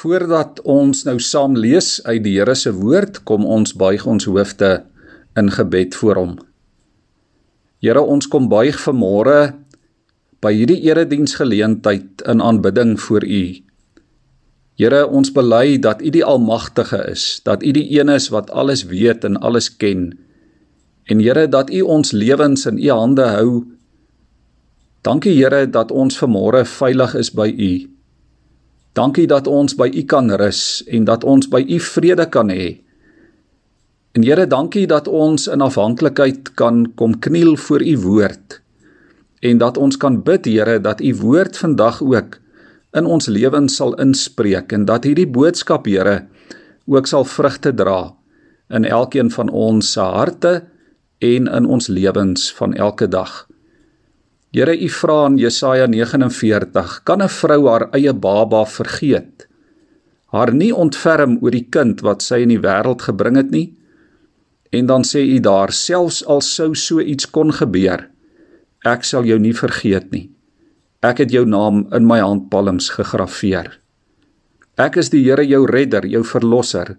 Voordat ons nou saam lees uit die Here se woord, kom ons buig ons hoofde in gebed voor hom. Here, ons kom buig vanmôre by hierdie erediensgeleentheid in aanbidding voor U. Here, ons bely dat U die Almagtige is, dat U die Een is wat alles weet en alles ken. En Here, dat U ons lewens in U hande hou. Dankie Here dat ons vanmôre veilig is by U. Dankie dat ons by U kan rus en dat ons by U vrede kan hê. En Here, dankie dat ons in afhanklikheid kan kom kniel voor U woord en dat ons kan bid, Here, dat U woord vandag ook in ons lewens sal inspreek en dat hierdie boodskap, Here, ook sal vrugte dra in elkeen van ons se harte en in ons lewens van elke dag. Here U vra in Jesaja 49, kan 'n vrou haar eie baba vergeet? Haar nie ontferm oor die kind wat sy in die wêreld gebring het nie? En dan sê U daar, selfs al sou so iets kon gebeur, ek sal jou nie vergeet nie. Ek het jou naam in my handpalms gegraveer. Ek is die Here jou redder, jou verlosser.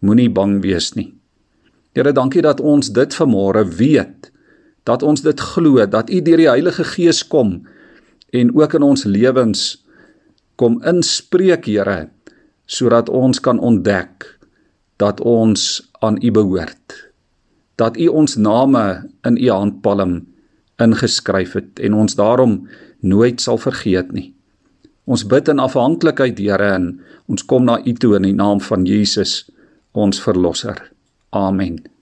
Moenie bang wees nie. Here, dankie dat ons dit vanmôre weet dat ons dit glo dat U deur die Heilige Gees kom en ook in ons lewens kom inspreek Here sodat ons kan ontdek dat ons aan U behoort. Dat U ons name in U handpalm ingeskryf het en ons daarom nooit sal vergeet nie. Ons bid in afhanklikheid Here en ons kom na U toe in die naam van Jesus ons verlosser. Amen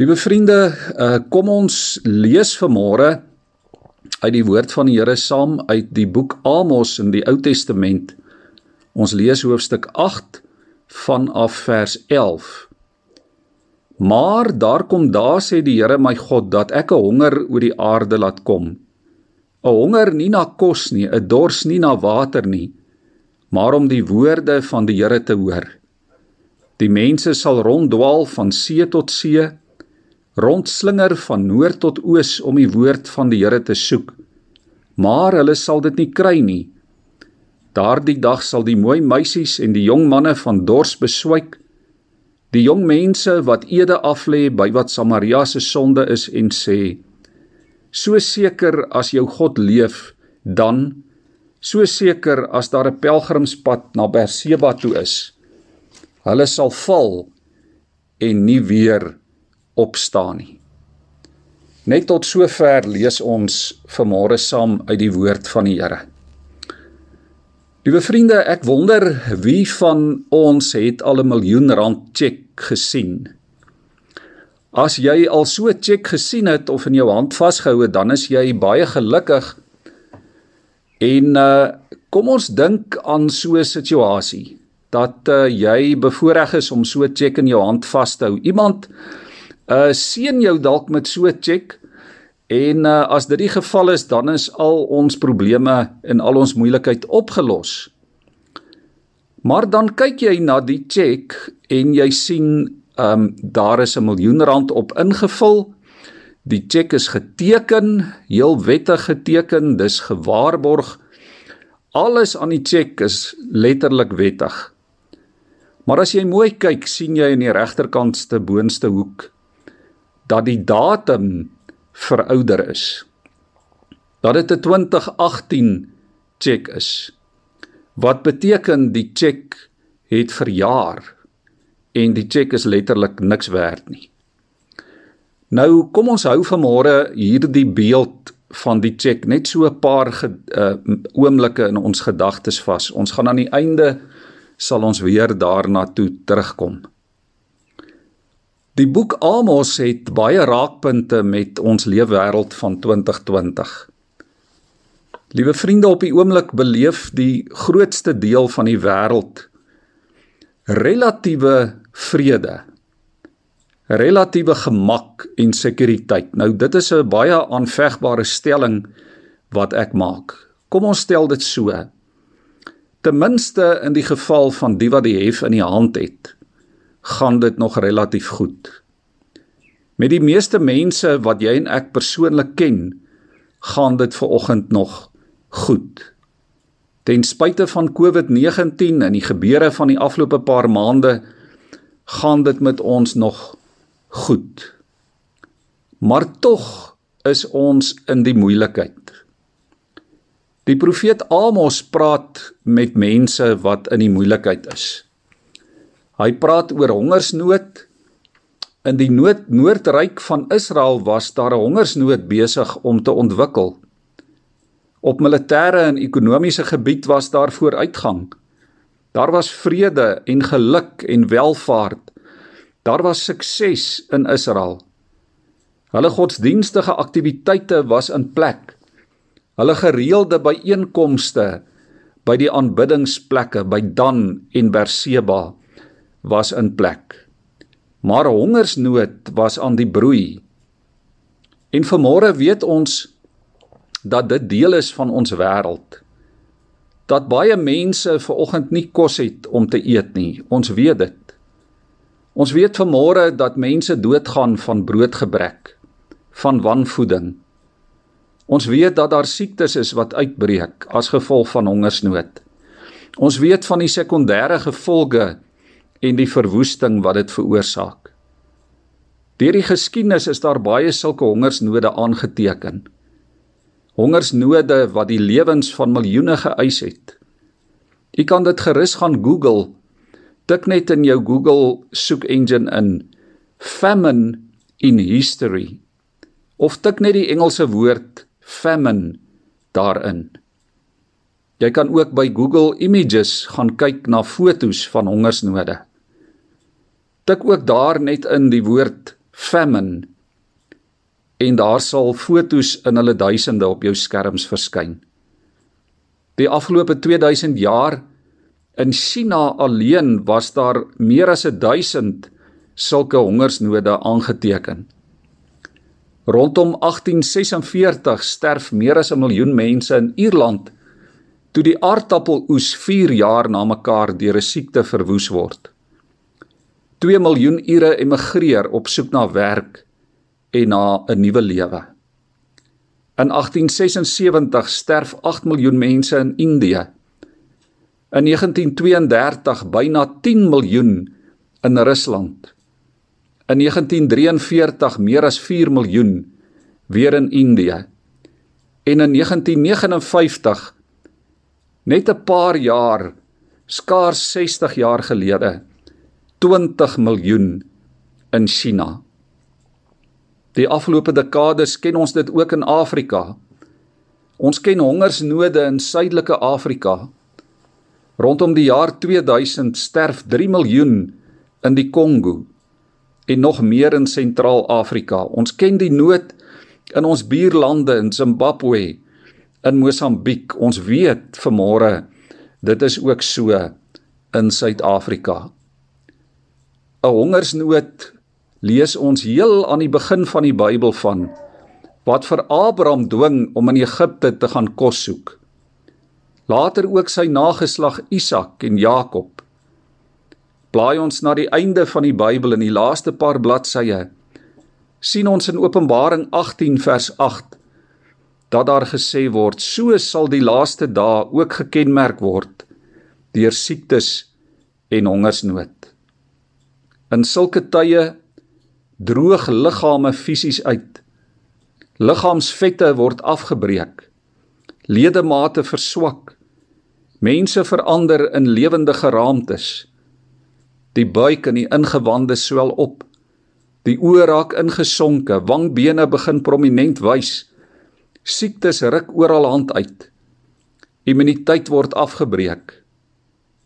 Liewe vriende, uh, kom ons lees vanmôre uit die woord van die Here saam uit die boek Amos in die Ou Testament. Ons lees hoofstuk 8 vanaf vers 11. Maar daar kom daar sê die Here my God dat ek 'n honger oor die aarde laat kom. 'n Honger nie na kos nie, 'n dors nie na water nie, maar om die woorde van die Here te hoor. Die mense sal ronddwaal van see tot see rondslinger van noord tot oos om die woord van die Here te soek. Maar hulle sal dit nie kry nie. Daardie dag sal die mooi meisies en die jong manne van dors beswyk. Die jong mense wat ede aflê by wat Samaria se sonde is en sê: So seker as jou God leef, dan so seker as daar 'n pelgrimspad na Berseba toe is. Hulle sal val en nie weer opstaan nie. Net tot sover lees ons vanmôre saam uit die woord van die Here. Liewe vriende, ek wonder wie van ons het al 'n miljoen rand cheque gesien. As jy al so 'n cheque gesien het of in jou hand vasgehou het, dan is jy baie gelukkig. En uh kom ons dink aan so 'n situasie dat uh, jy bevoorreg is om so 'n cheque in jou hand vas te hou. Iemand uh seën jou dalk met so 'n cheque en uh, as dit die geval is dan is al ons probleme en al ons moeilikheid opgelos. Maar dan kyk jy na die cheque en jy sien um daar is 'n miljoen rand op ingevul. Die cheque is geteken, heel wettig geteken, dis gewaarborg. Alles aan die cheque is letterlik wettig. Maar as jy mooi kyk, sien jy in die regterkantste boonste hoek dat die datum verouder is. Dat dit 'n 2018 check is. Wat beteken die check het verjaar en die check is letterlik niks werd nie. Nou kom ons hou vanmôre hierdie beeld van die check net so 'n paar uh, oomblikke in ons gedagtes vas. Ons gaan aan die einde sal ons weer daarna toe terugkom. Die boek Amos het baie raakpunte met ons leefwêreld van 2020. Liewe vriende, op die oomblik beleef die grootste deel van die wêreld relatiewe vrede. Relatiewe gemak en sekuriteit. Nou dit is 'n baie aanvegbare stelling wat ek maak. Kom ons stel dit so. Ten minste in die geval van die wat die hef in die hand het gaan dit nog relatief goed. Met die meeste mense wat jy en ek persoonlik ken, gaan dit ver oggend nog goed. Ten spyte van COVID-19 en die gebeure van die afgelope paar maande gaan dit met ons nog goed. Maar tog is ons in die moeilikheid. Die profeet Amos praat met mense wat in die moeilikheid is. Hy praat oor hongersnood. In die noord noordryk van Israel was daar 'n hongersnood besig om te ontwikkel. Op militêre en ekonomiese gebied was daar vooruitgang. Daar was vrede en geluk en welvaart. Daar was sukses in Israel. Hulle godsdienstige aktiwiteite was in plek. Hulle gereelde byeenkomste by die aanbiddingsplekke by Dan en Berseba was in plek. Maar hongersnood was aan die broei. En vanmôre weet ons dat dit deel is van ons wêreld. Dat baie mense ver oggend nie kos het om te eet nie. Ons weet dit. Ons weet vanmôre dat mense doodgaan van broodgebrek, van wanvoeding. Ons weet dat daar siektes is wat uitbreek as gevolg van hongersnood. Ons weet van die sekondêre gevolge en die verwoesting wat dit veroorsaak. Deur die geskiedenis is daar baie sulke hongersnode aangeteken hongersnode wat die lewens van miljoene geëis het. U kan dit gerus gaan Google. Tik net in jou Google soek engine in famine in history of tik net die Engelse woord famine daarin. Jy kan ook by Google Images gaan kyk na fotos van hongersnode. Tik ook daar net in die woord famine en daar sal fotos in hulle duisende op jou skerms verskyn. Die afgelope 2000 jaar in China alleen was daar meer as 1000 sulke hongersnode aangeteken. Rondom 1846 sterf meer as 'n miljoen mense in Ierland toe die aardappeloes 4 jaar na mekaar deur 'n siekte verwoes word. 2 miljoen Ire emigreer op soek na werk en na 'n nuwe lewe. In 1876 sterf 8 miljoen mense in Indië. In 1932 byna 10 miljoen in Rusland. In 1943 meer as 4 miljoen weer in Indië. En in 1959 net 'n paar jaar skaars 60 jaar gelede 20 miljoen in China. Die afgelope dekades ken ons dit ook in Afrika. Ons ken hongersnode in suidelike Afrika. Rondom die jaar 2000 sterf 3 miljoen in die Kongo en nog meer in Sentraal-Afrika. Ons ken die nood in ons buurlande in Zimbabwe, in Mosambiek. Ons weet vanmôre dit is ook so in Suid-Afrika. 'n Hongersnood lees ons heel aan die begin van die Bybel van wat vir Abraham dwing om in Egipte te gaan kos soek. Later ook sy nageslag Isak en Jakob. Blaai ons na die einde van die Bybel in die laaste paar bladsye sien ons in Openbaring 18 vers 8 dat daar gesê word so sal die laaste dae ook gekenmerk word deur siektes en hongersnood. In sulke tye droog liggame fisies uit. Liggaamsvette word afgebreek. Ledemate verswak. Mense verander in lewende geraamtes. Die buik en die ingewande swel op. Die oë raak ingesonke, wangbene begin prominent wys. Siektes ruk oral hand uit. Immuniteit word afgebreek.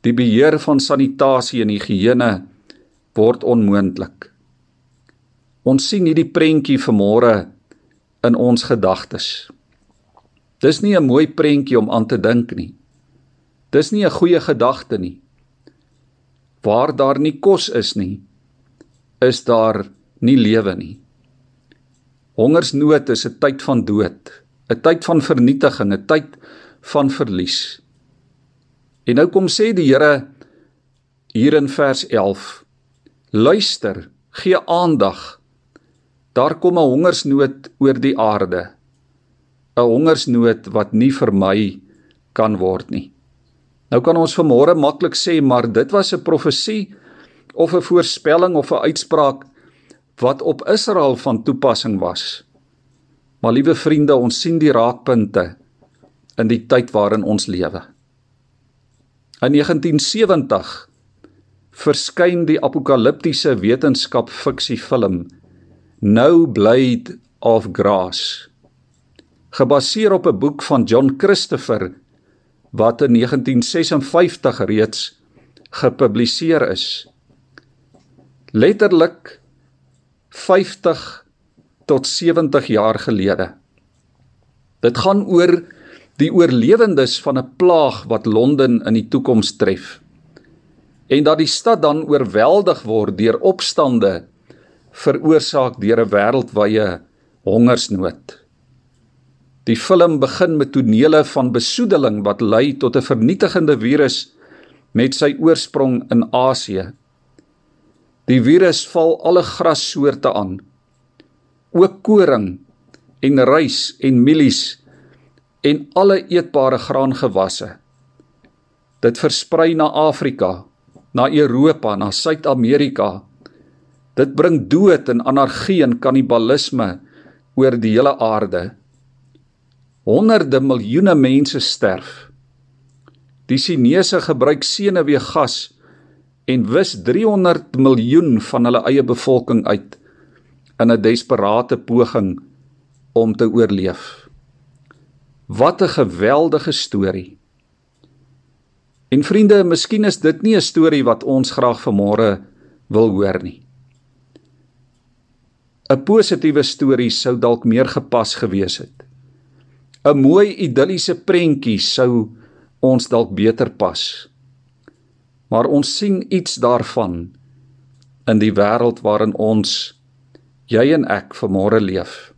Die beheer van sanitasie en higiëne word onmoontlik. Ons sien hierdie prentjie vanmôre in ons gedagtes. Dis nie 'n mooi prentjie om aan te dink nie. Dis nie 'n goeie gedagte nie. Waar daar nie kos is nie, is daar nie lewe nie. Hongersnood is 'n tyd van dood, 'n tyd van vernietiging, 'n tyd van verlies. En nou kom sê die Here hier in vers 11: Luister, gee aandag Daar kom 'n hongersnood oor die aarde. 'n Hongersnood wat nie vermy kan word nie. Nou kan ons vanmôre maklik sê maar dit was 'n profesie of 'n voorspelling of 'n uitspraak wat op Israel van toepassing was. Maar liewe vriende, ons sien die raakpunte in die tyd waarin ons lewe. In 1970 verskyn die apokaliptiese wetenskap fiksie film No Blade of Grass gebaseer op 'n boek van John Christopher wat in 1956 reeds gepubliseer is. Letterlik 50 tot 70 jaar gelede. Dit gaan oor die oorlewendes van 'n plaag wat Londen in die toekoms tref. En dat die stad dan oorweldig word deur opstande veroorsaak deur 'n wêreldwye hongersnood. Die film begin met tonele van besoedeling wat lei tot 'n vernietigende virus met sy oorsprong in Asië. Die virus val alle grassoorte aan. Ook koring en rys en mielies en alle eetbare graangewasse. Dit versprei na Afrika, na Europa, na Suid-Amerika. Dit bring dood en anargie en kannibalisme oor die hele aarde. Honderde miljoene mense sterf. Die Chinese gebruik senuweegas en wis 300 miljoen van hulle eie bevolking uit in 'n desperate poging om te oorleef. Wat 'n geweldige storie. En vriende, miskien is dit nie 'n storie wat ons graag vanmôre wil hoor nie. 'n Positiewe storie sou dalk meer gepas gewees het. 'n mooi idilliese prentjie sou ons dalk beter pas. Maar ons sien iets daarvan in die wêreld waarin ons jy en ek vanmôre leef.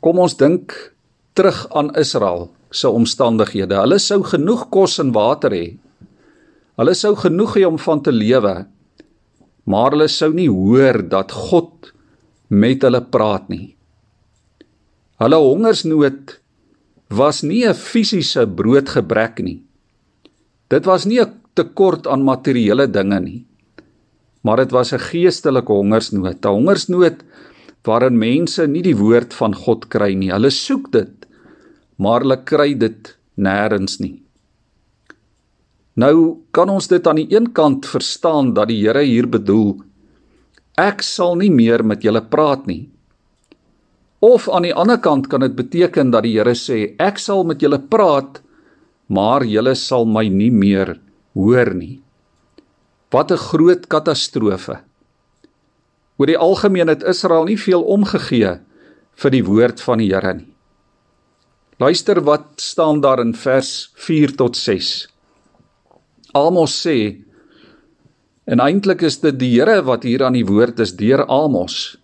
Kom ons dink terug aan Israel se omstandighede. Hulle sou genoeg kos en water hê. Hulle sou genoeg hê om van te lewe. Maar hulle sou nie hoor dat God met hulle praat nie. Hulle hongersnood was nie 'n fisiese broodgebrek nie. Dit was nie 'n tekort aan materiële dinge nie. Maar dit was 'n geestelike hongersnood, 'n hongersnood waarin mense nie die woord van God kry nie. Hulle soek dit, maar hulle kry dit nêrens nie. Nou kan ons dit aan die een kant verstaan dat die Here hier bedoel ek sal nie meer met julle praat nie. Of aan die ander kant kan dit beteken dat die Here sê ek sal met julle praat maar julle sal my nie meer hoor nie. Wat 'n groot katastrofe. Oor die algemeen het Israel nie veel omgegee vir die woord van die Here nie. Luister wat staan daar in vers 4 tot 6. Amos sê en eintlik is dit die Here wat hier aan die woord is deur Amos.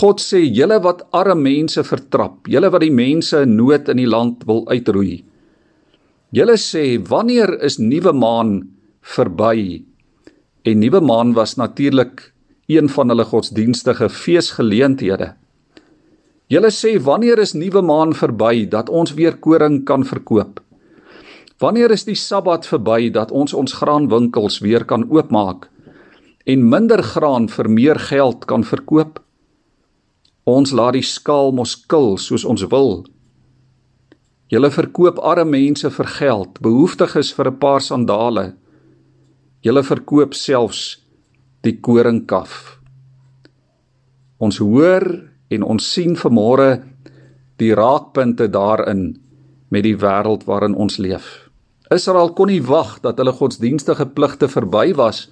God sê julle wat arme mense vertrap, julle wat die mense in nood in die land wil uitroei. Julle sê wanneer is nuwe maan verby? En nuwe maan was natuurlik een van hulle godsdienstige feesgeleenthede. Julle sê wanneer is nuwe maan verby dat ons weer koring kan verkoop? Wanneer is die Sabbat verby dat ons ons graanwinkels weer kan oopmaak en minder graan vir meer geld kan verkoop? Ons laat die skaal mos kil soos ons wil. Julle verkoop arme mense vir geld, behoeftiges vir 'n paar sandale. Julle verkoop selfs die koringkaf. Ons hoor en ons sien vanmôre die raakpunte daarin met die wêreld waarin ons leef. Israel kon nie wag dat hulle godsdienstige pligte verby was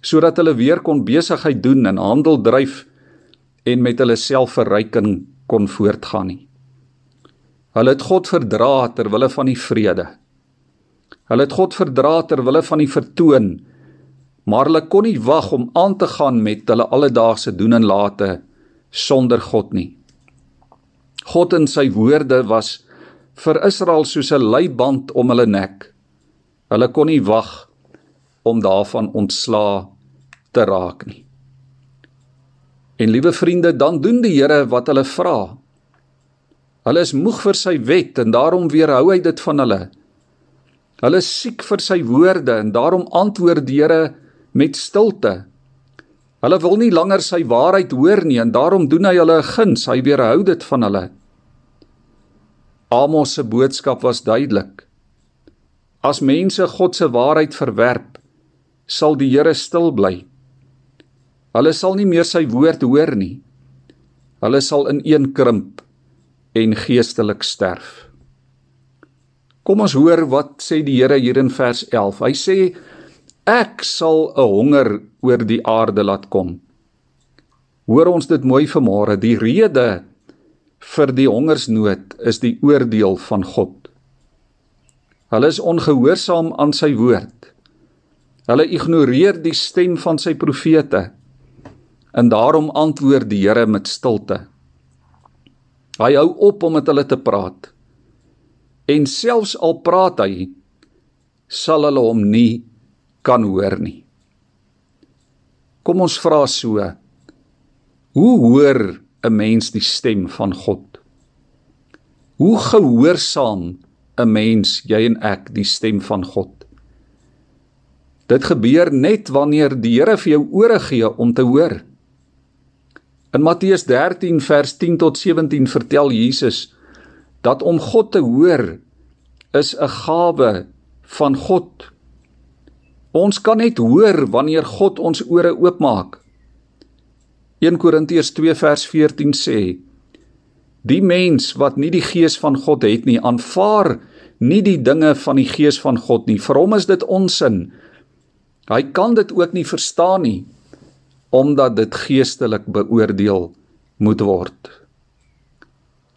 sodat hulle weer kon besigheid doen en handel dryf en met hulle selfverryking kon voortgaan nie. Hulle het God verdra ter wille van die vrede. Hulle het God verdra ter wille van die vertoon, maar hulle kon nie wag om aan te gaan met hulle alledaagse doen en late sonder God nie. God in sy woorde was vir Israel soos 'n leiband om hulle nek. Hulle kon nie wag om daarvan ontslaa te raak nie. En liewe vriende, dan doen die Here wat hulle vra. Hulle is moeg vir sy wet en daarom weerhou hy dit van hulle Hulle is siek vir sy woorde en daarom antwoord die Here met stilte. Hulle wil nie langer sy waarheid hoor nie en daarom doen hy hulle 'n guns, hy weerhou dit van hulle. Amos se boodskap was duidelik. As mense God se waarheid verwerp, sal die Here stil bly. Hulle sal nie meer sy woord hoor nie. Hulle sal ineenkrimp en geestelik sterf. Kom ons hoor wat sê die Here hier in vers 11. Hy sê ek sal 'n honger oor die aarde laat kom. Hoor ons dit mooi vanmôre, die rede vir die hongersnood is die oordeel van God. Hulle is ongehoorsaam aan sy woord. Hulle ignoreer die stem van sy profete. En daarom antwoord die Here met stilte. Hy hou op om met hulle te praat. En selfs al praat hy, sal hulle hom nie kan hoor nie. Kom ons vra so: Hoe hoor 'n mens die stem van God? Hoe gehoorsaam 'n mens, jy en ek, die stem van God? Dit gebeur net wanneer die Here vir jou ore gee om te hoor. In Matteus 13 vers 10 tot 17 vertel Jesus dat om God te hoor is 'n gawe van God. Ons kan net hoor wanneer God ons ore oopmaak. 1 Korintiërs 2 vers 14 sê: Die mens wat nie die gees van God het nie, aanvaar nie die dinge van die gees van God nie. Vir hom is dit onsin. Hy kan dit ook nie verstaan nie omdat dit geestelik beoordeel moet word.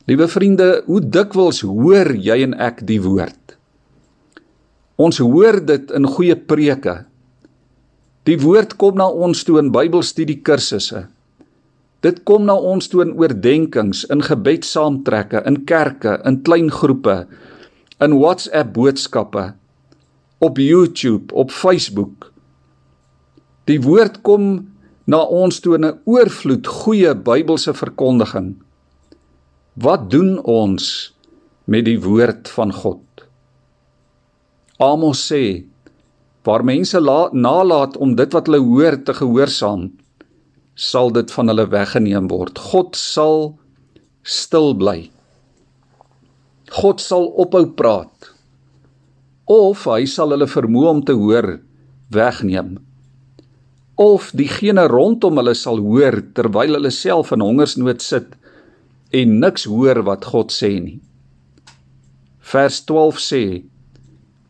Liewe vriende, hoe dikwels hoor jy en ek die woord? Ons hoor dit in goeie preke. Die woord kom na ons toe in Bybelstudie kursusse. Dit kom na ons toe in oordeenkings, in gebedsaamtrekke, in kerke, in klein groepe, in WhatsApp boodskappe, op YouTube, op Facebook. Die woord kom na ons toe 'n oorvloed goeie Bybelse verkondiging. Wat doen ons met die woord van God? Amos sê: "Waar mense nalat om dit wat hulle hoor te gehoorsaam, sal dit van hulle weggeneem word. God sal stil bly. God sal ophou praat of hy sal hulle vermoë om te hoor wegneem." of diegene rondom hulle sal hoor terwyl hulle self in hongersnood sit en niks hoor wat God sê nie. Vers 12 sê: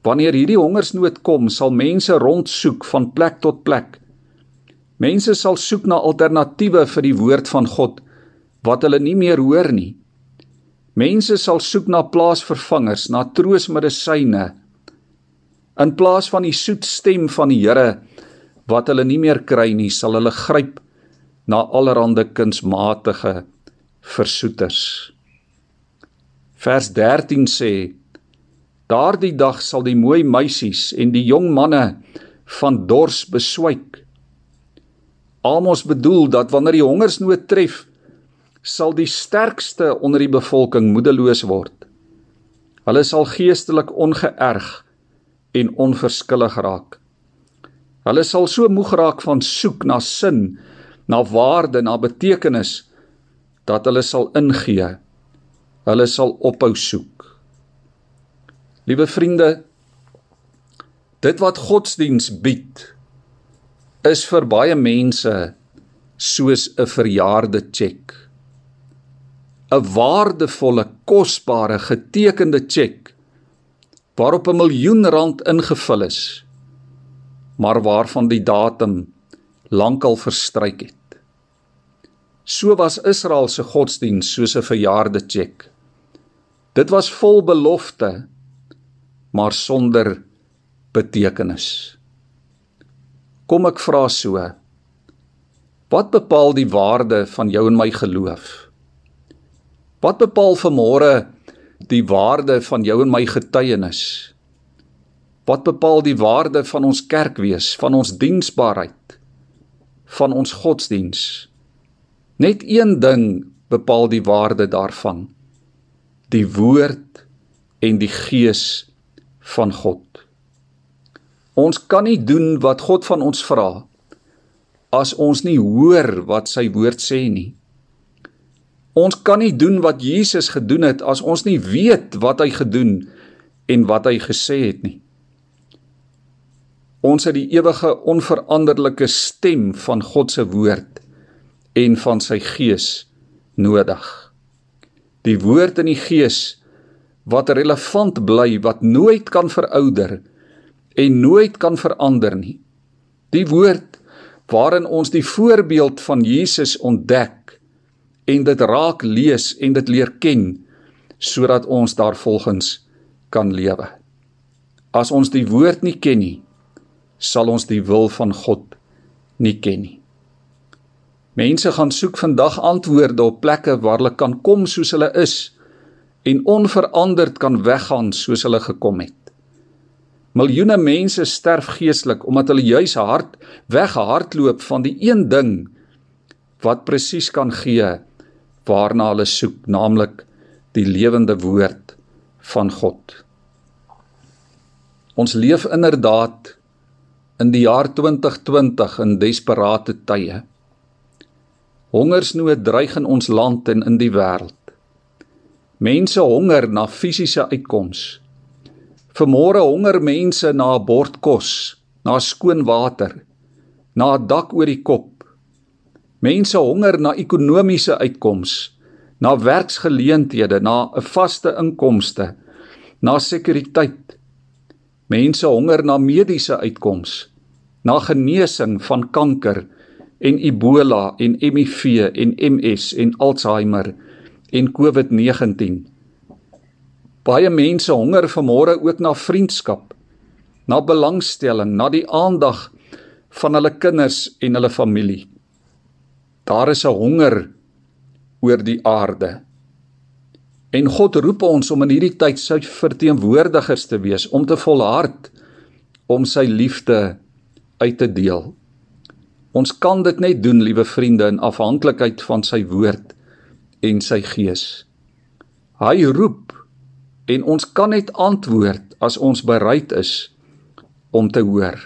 Wanneer hierdie hongersnood kom, sal mense rondsoek van plek tot plek. Mense sal soek na alternatiewe vir die woord van God wat hulle nie meer hoor nie. Mense sal soek na plaasvervangers, na troosmedisyne. In plaas van die soet stem van die Here wat hulle nie meer kry nie, sal hulle gryp na allerlei kunsmatige versoeters. Vers 13 sê: Daardie dag sal die mooi meisies en die jong manne van dors beswyk. Amos bedoel dat wanneer die hongersnood tref, sal die sterkste onder die bevolking moedeloos word. Hulle sal geestelik ongeërg en onverskillig raak. Hulle sal so moeg raak van soek na sin, na waarde, na betekenis dat hulle sal ingee. Hulle sal ophou soek. Liewe vriende, dit wat godsdiens bied is vir baie mense soos 'n verjaarde tjek. 'n Waardevolle, kosbare, getekende tjek waarop 'n miljoen rand ingevul is maar waarvan die datum lankal verstryk het. So was Israel se godsdiens soos 'n verjaarde tjek. Dit was vol belofte, maar sonder betekenis. Kom ek vra so: Wat bepaal die waarde van jou en my geloof? Wat bepaal vanmôre die waarde van jou en my getuienis? Wat bepaal die waarde van ons kerkwees, van ons diensbaarheid, van ons godsdiens? Net een ding bepaal die waarde daarvan: die woord en die gees van God. Ons kan nie doen wat God van ons vra as ons nie hoor wat sy woord sê nie. Ons kan nie doen wat Jesus gedoen het as ons nie weet wat hy gedoen en wat hy gesê het nie. Ons het die ewige onveranderlike stem van God se woord en van sy gees nodig. Die woord en die gees wat relevant bly, wat nooit kan verouder en nooit kan verander nie. Die woord waarin ons die voorbeeld van Jesus ontdek en dit raak lees en dit leer ken sodat ons daarvolgens kan lewe. As ons die woord nie ken nie, sal ons die wil van God nie ken nie. Mense gaan soek vandag antwoorde op plekke waar hulle kan kom soos hulle is en onveranderd kan weggaan soos hulle gekom het. Miljoene mense sterf geestelik omdat hulle juis hard weggehardloop van die een ding wat presies kan gee waarna hulle soek, naamlik die lewende woord van God. Ons leef inderdaad in die jaar 2020 in desperate tye. Hongersnood dreig in ons land en in die wêreld. Mense honger na fisiese uitkoms. Vermôre honger mense na 'n bord kos, na skoon water, na 'n dak oor die kop. Mense honger na ekonomiese uitkoms, na werksgeleenthede, na 'n vaste inkomste, na sekuriteit. Mense honger na mediese uitkoms, na genesing van kanker en Ebola en HIV en MS en Alzheimer en COVID-19. Baie mense honger vanmôre ook na vriendskap, na belangstelling, na die aandag van hulle kinders en hulle familie. Daar is 'n honger oor die aarde. En God roep ons om in hierdie tyd sy verteenwoordigers te wees, om te volhard om sy liefde uit te deel. Ons kan dit net doen, liewe vriende, in afhanklikheid van sy woord en sy gees. Hy roep en ons kan net antwoord as ons bereid is om te hoor.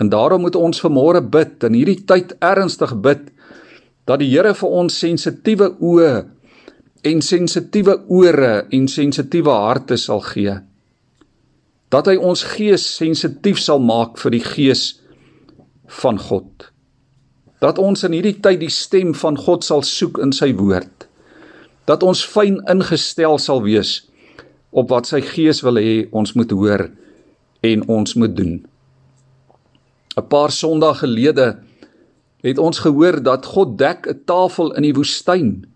En daarom moet ons vanmôre bid en hierdie tyd ernstig bid dat die Here vir ons sensitiewe oë en sensitiewe ore en sensitiewe harte sal gee. Dat hy ons gees sensitief sal maak vir die gees van God. Dat ons in hierdie tyd die stem van God sal soek in sy woord. Dat ons fyn ingestel sal wees op wat sy gees wil hê ons moet hoor en ons moet doen. 'n Paar Sondae gelede het ons gehoor dat God dek 'n tafel in die woestyn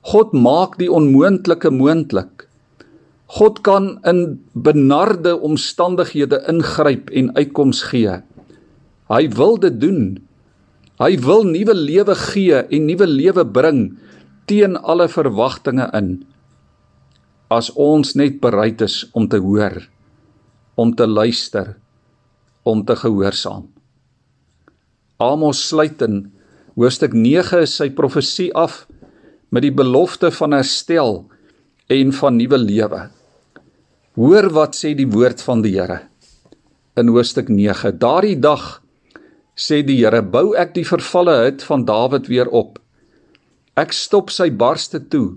God maak die onmoontlike moontlik. God kan in benarde omstandighede ingryp en uitkoms gee. Hy wil dit doen. Hy wil nuwe lewe gee en nuwe lewe bring teen alle verwagtinge in. As ons net bereid is om te hoor, om te luister, om te gehoorsaam. Amos sluit in hoofstuk 9 sy profesie af met die belofte van herstel en van nuwe lewe. Hoor wat sê die woord van die Here in Hoofstuk 9. Daardie dag sê die Here, bou ek die vervalle hut van Dawid weer op. Ek stop sy barste toe.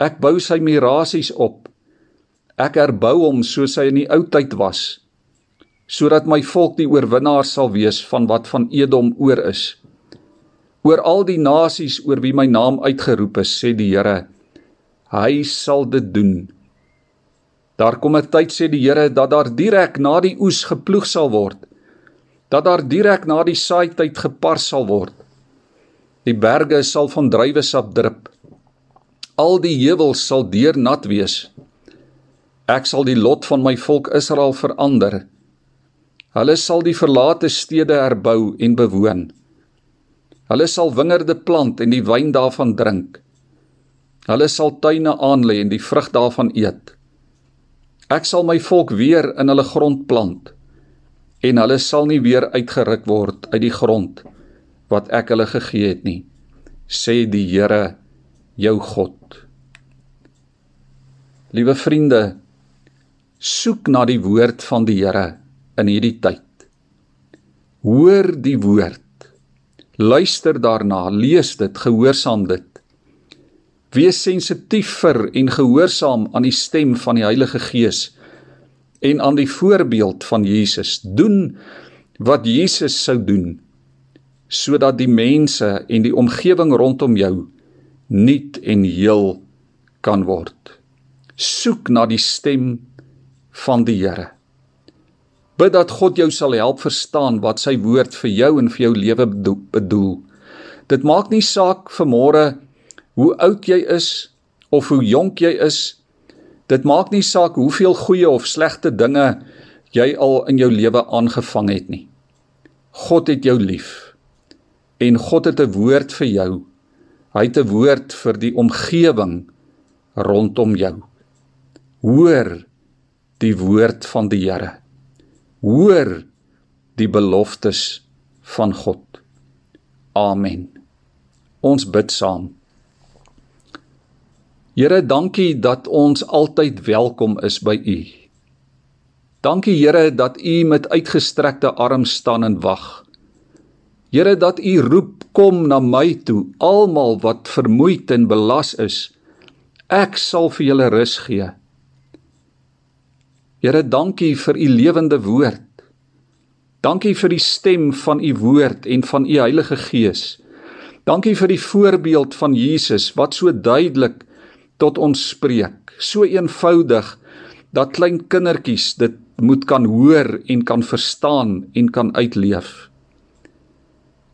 Ek bou sy mirasies op. Ek herbou hom soos hy in die ou tyd was, sodat my volk die oorwinnaar sal wees van wat van Edom oor is oor al die nasies oor wie my naam uitgeroep is, sê die Here. Hy sal dit doen. Daar kom 'n tyd sê die Here dat daar direk na die oes geploeg sal word. Dat daar direk na die saaityd gepars sal word. Die berge sal van druiwesap drup. Al die heuwels sal deurnat wees. Ek sal die lot van my volk Israel verander. Hulle sal die verlate stede herbou en bewoon. Hulle sal wingerde plant en die wyn daarvan drink. Hulle sal tuine aanlê en die vrug daarvan eet. Ek sal my volk weer in hulle grond plant en hulle sal nie weer uitgeruk word uit die grond wat ek hulle gegee het nie, sê die Here, jou God. Liewe vriende, Soek na die woord van die Here in hierdie tyd. Hoor die woord. Luister daarna, lees dit, gehoorsaam dit. Wees sensitief vir en gehoorsaam aan die stem van die Heilige Gees en aan die voorbeeld van Jesus. Doen wat Jesus sou doen sodat die mense en die omgewing rondom jou nuut en heel kan word. Soek na die stem van die Here. Bid dat God jou sal help verstaan wat sy woord vir jou en vir jou lewe bedoel. Dit maak nie saak vanmôre hoe oud jy is of hoe jonk jy is. Dit maak nie saak hoeveel goeie of slegte dinge jy al in jou lewe aangevang het nie. God het jou lief. En God het 'n woord vir jou. Hy het 'n woord vir die omgewing rondom jou. Hoor die woord van die Here. Hoor die beloftes van God. Amen. Ons bid saam. Here, dankie dat ons altyd welkom is by U. Dankie Here dat U met uitgestrekte arms staan en wag. Here dat U roep kom na my toe, almal wat vermoeid en belas is. Ek sal vir julle rus gee. Here, dankie vir U lewende woord. Dankie vir die stem van U woord en van U Heilige Gees. Dankie vir die voorbeeld van Jesus wat so duidelik tot ons spreek. So eenvoudig dat klein kindertjies dit moet kan hoor en kan verstaan en kan uitleef.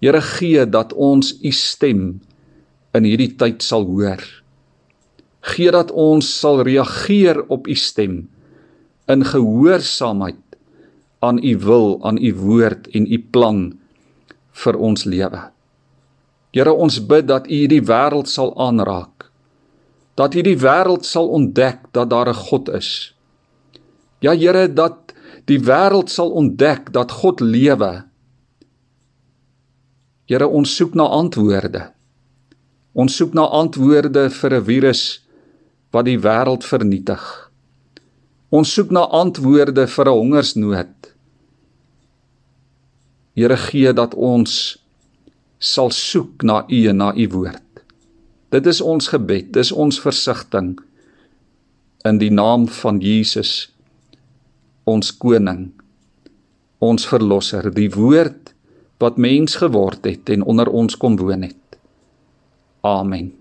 Here gee dat ons u stem in hierdie tyd sal hoor. Gee dat ons sal reageer op u stem in gehoorsaamheid aan u wil, aan u woord en u plan vir ons lewe. Here ons bid dat u hierdie wêreld sal aanraak. Dat hierdie wêreld sal ontdek dat daar 'n God is Ja Here dat die wêreld sal ontdek dat God lewe. Here ons soek na antwoorde. Ons soek na antwoorde vir 'n virus wat die wêreld vernietig. Ons soek na antwoorde vir 'n hongersnood. Here gee dat ons sal soek na U en na U woord. Dit is ons gebed, dis ons versigtiging in die naam van Jesus ons koning ons verlosser die woord wat mens geword het en onder ons kom woon het. Amen